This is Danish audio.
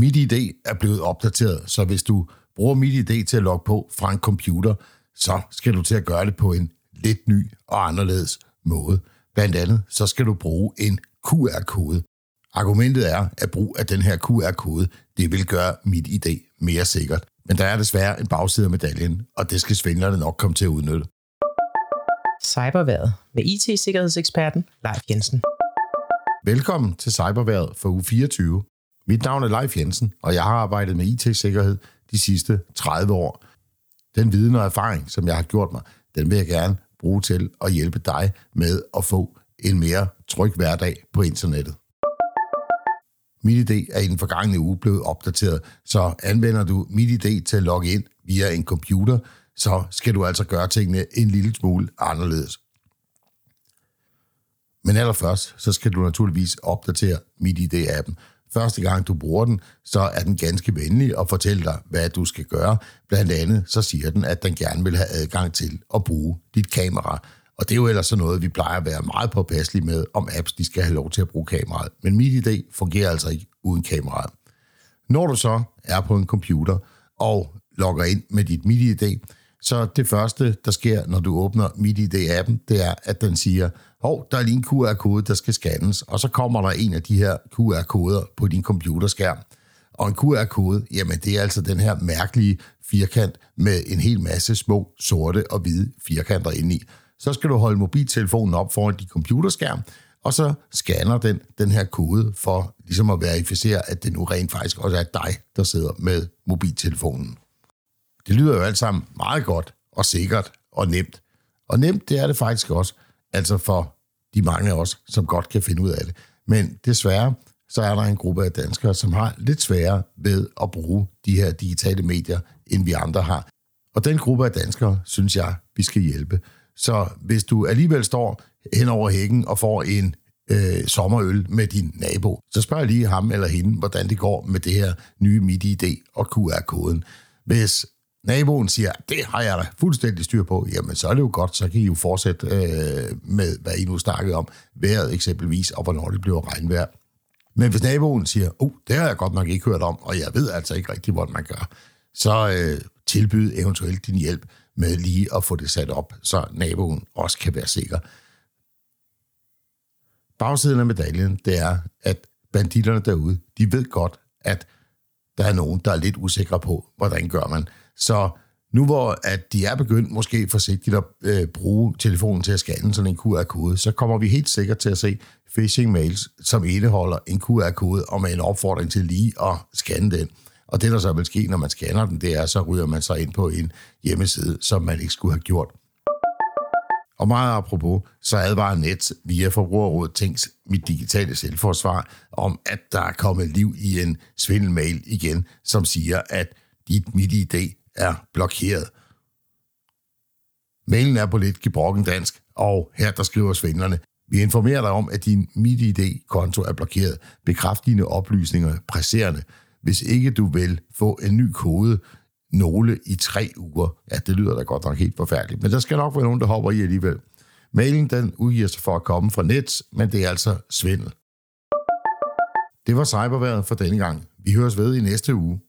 MitID er blevet opdateret, så hvis du bruger MitID til at logge på fra en computer, så skal du til at gøre det på en lidt ny og anderledes måde. Blandt andet så skal du bruge en QR-kode. Argumentet er, at brug af den her QR-kode, det vil gøre mit ID mere sikkert. Men der er desværre en bagside af medaljen, og det skal svindlerne nok komme til at udnytte. Cyberværet med IT-sikkerhedseksperten Leif Jensen. Velkommen til Cyberværet for uge 24. Mit navn er Leif Jensen, og jeg har arbejdet med IT-sikkerhed de sidste 30 år. Den viden og erfaring, som jeg har gjort mig, den vil jeg gerne bruge til at hjælpe dig med at få en mere tryg hverdag på internettet. MitID er i den forgangne uge blevet opdateret, så anvender du MitID til at logge ind via en computer, så skal du altså gøre tingene en lille smule anderledes. Men allerførst, så skal du naturligvis opdatere MitID-appen. Første gang du bruger den, så er den ganske venlig og fortæller dig, hvad du skal gøre. Blandt andet så siger den, at den gerne vil have adgang til at bruge dit kamera. Og det er jo ellers sådan noget, vi plejer at være meget påpasselige med, om apps de skal have lov til at bruge kameraet. Men MitID fungerer altså ikke uden kameraet. Når du så er på en computer og logger ind med dit MitID, så det første, der sker, når du åbner MidiD-appen, det er, at den siger, hov, der er lige en QR-kode, der skal scannes, og så kommer der en af de her QR-koder på din computerskærm. Og en QR-kode, jamen det er altså den her mærkelige firkant med en hel masse små sorte og hvide firkanter inde i. Så skal du holde mobiltelefonen op foran din computerskærm, og så scanner den den her kode for ligesom at verificere, at det nu rent faktisk også er dig, der sidder med mobiltelefonen. Det lyder jo alt sammen meget godt og sikkert og nemt. Og nemt, det er det faktisk også, altså for de mange af os, som godt kan finde ud af det. Men desværre, så er der en gruppe af danskere, som har lidt sværere ved at bruge de her digitale medier, end vi andre har. Og den gruppe af danskere, synes jeg, vi skal hjælpe. Så hvis du alligevel står hen over hækken og får en øh, sommerøl med din nabo, så spørg lige ham eller hende, hvordan det går med det her nye MitID og QR-koden. Hvis naboen siger, det har jeg da fuldstændig styr på, jamen så er det jo godt, så kan I jo fortsætte øh, med, hvad I nu snakkede om, vejret eksempelvis, og hvornår det bliver regnvejr. Men hvis naboen siger, oh, det har jeg godt nok ikke hørt om, og jeg ved altså ikke rigtig, hvordan man gør, så øh, tilbyd eventuelt din hjælp med lige at få det sat op, så naboen også kan være sikker. Bagsiden af medaljen, det er, at banditterne derude, de ved godt, at der er nogen, der er lidt usikre på, hvordan gør man. Så nu hvor at de er begyndt måske forsigtigt at øh, bruge telefonen til at scanne sådan en QR-kode, så kommer vi helt sikkert til at se phishing-mails, som indeholder en QR-kode og med en opfordring til lige at scanne den. Og det, der så vil ske, når man scanner den, det er, så ryger man sig ind på en hjemmeside, som man ikke skulle have gjort. Og meget apropos, så advarer Net via Forbrugerrådet Tænks mit digitale selvforsvar om, at der er kommet liv i en svindelmail igen, som siger, at dit MitID er blokeret. Mailen er på lidt gebrokken dansk, og her der skriver svindlerne, vi informerer dig om, at din MitID-konto er blokeret. Bekræft dine oplysninger presserende. Hvis ikke du vil få en ny kode, nogle i tre uger. Ja, det lyder da godt nok helt forfærdeligt, men der skal nok være nogen, der hopper i alligevel. Mailen den udgiver sig for at komme fra net, men det er altså svindel. Det var cyberværet for denne gang. Vi høres ved i næste uge.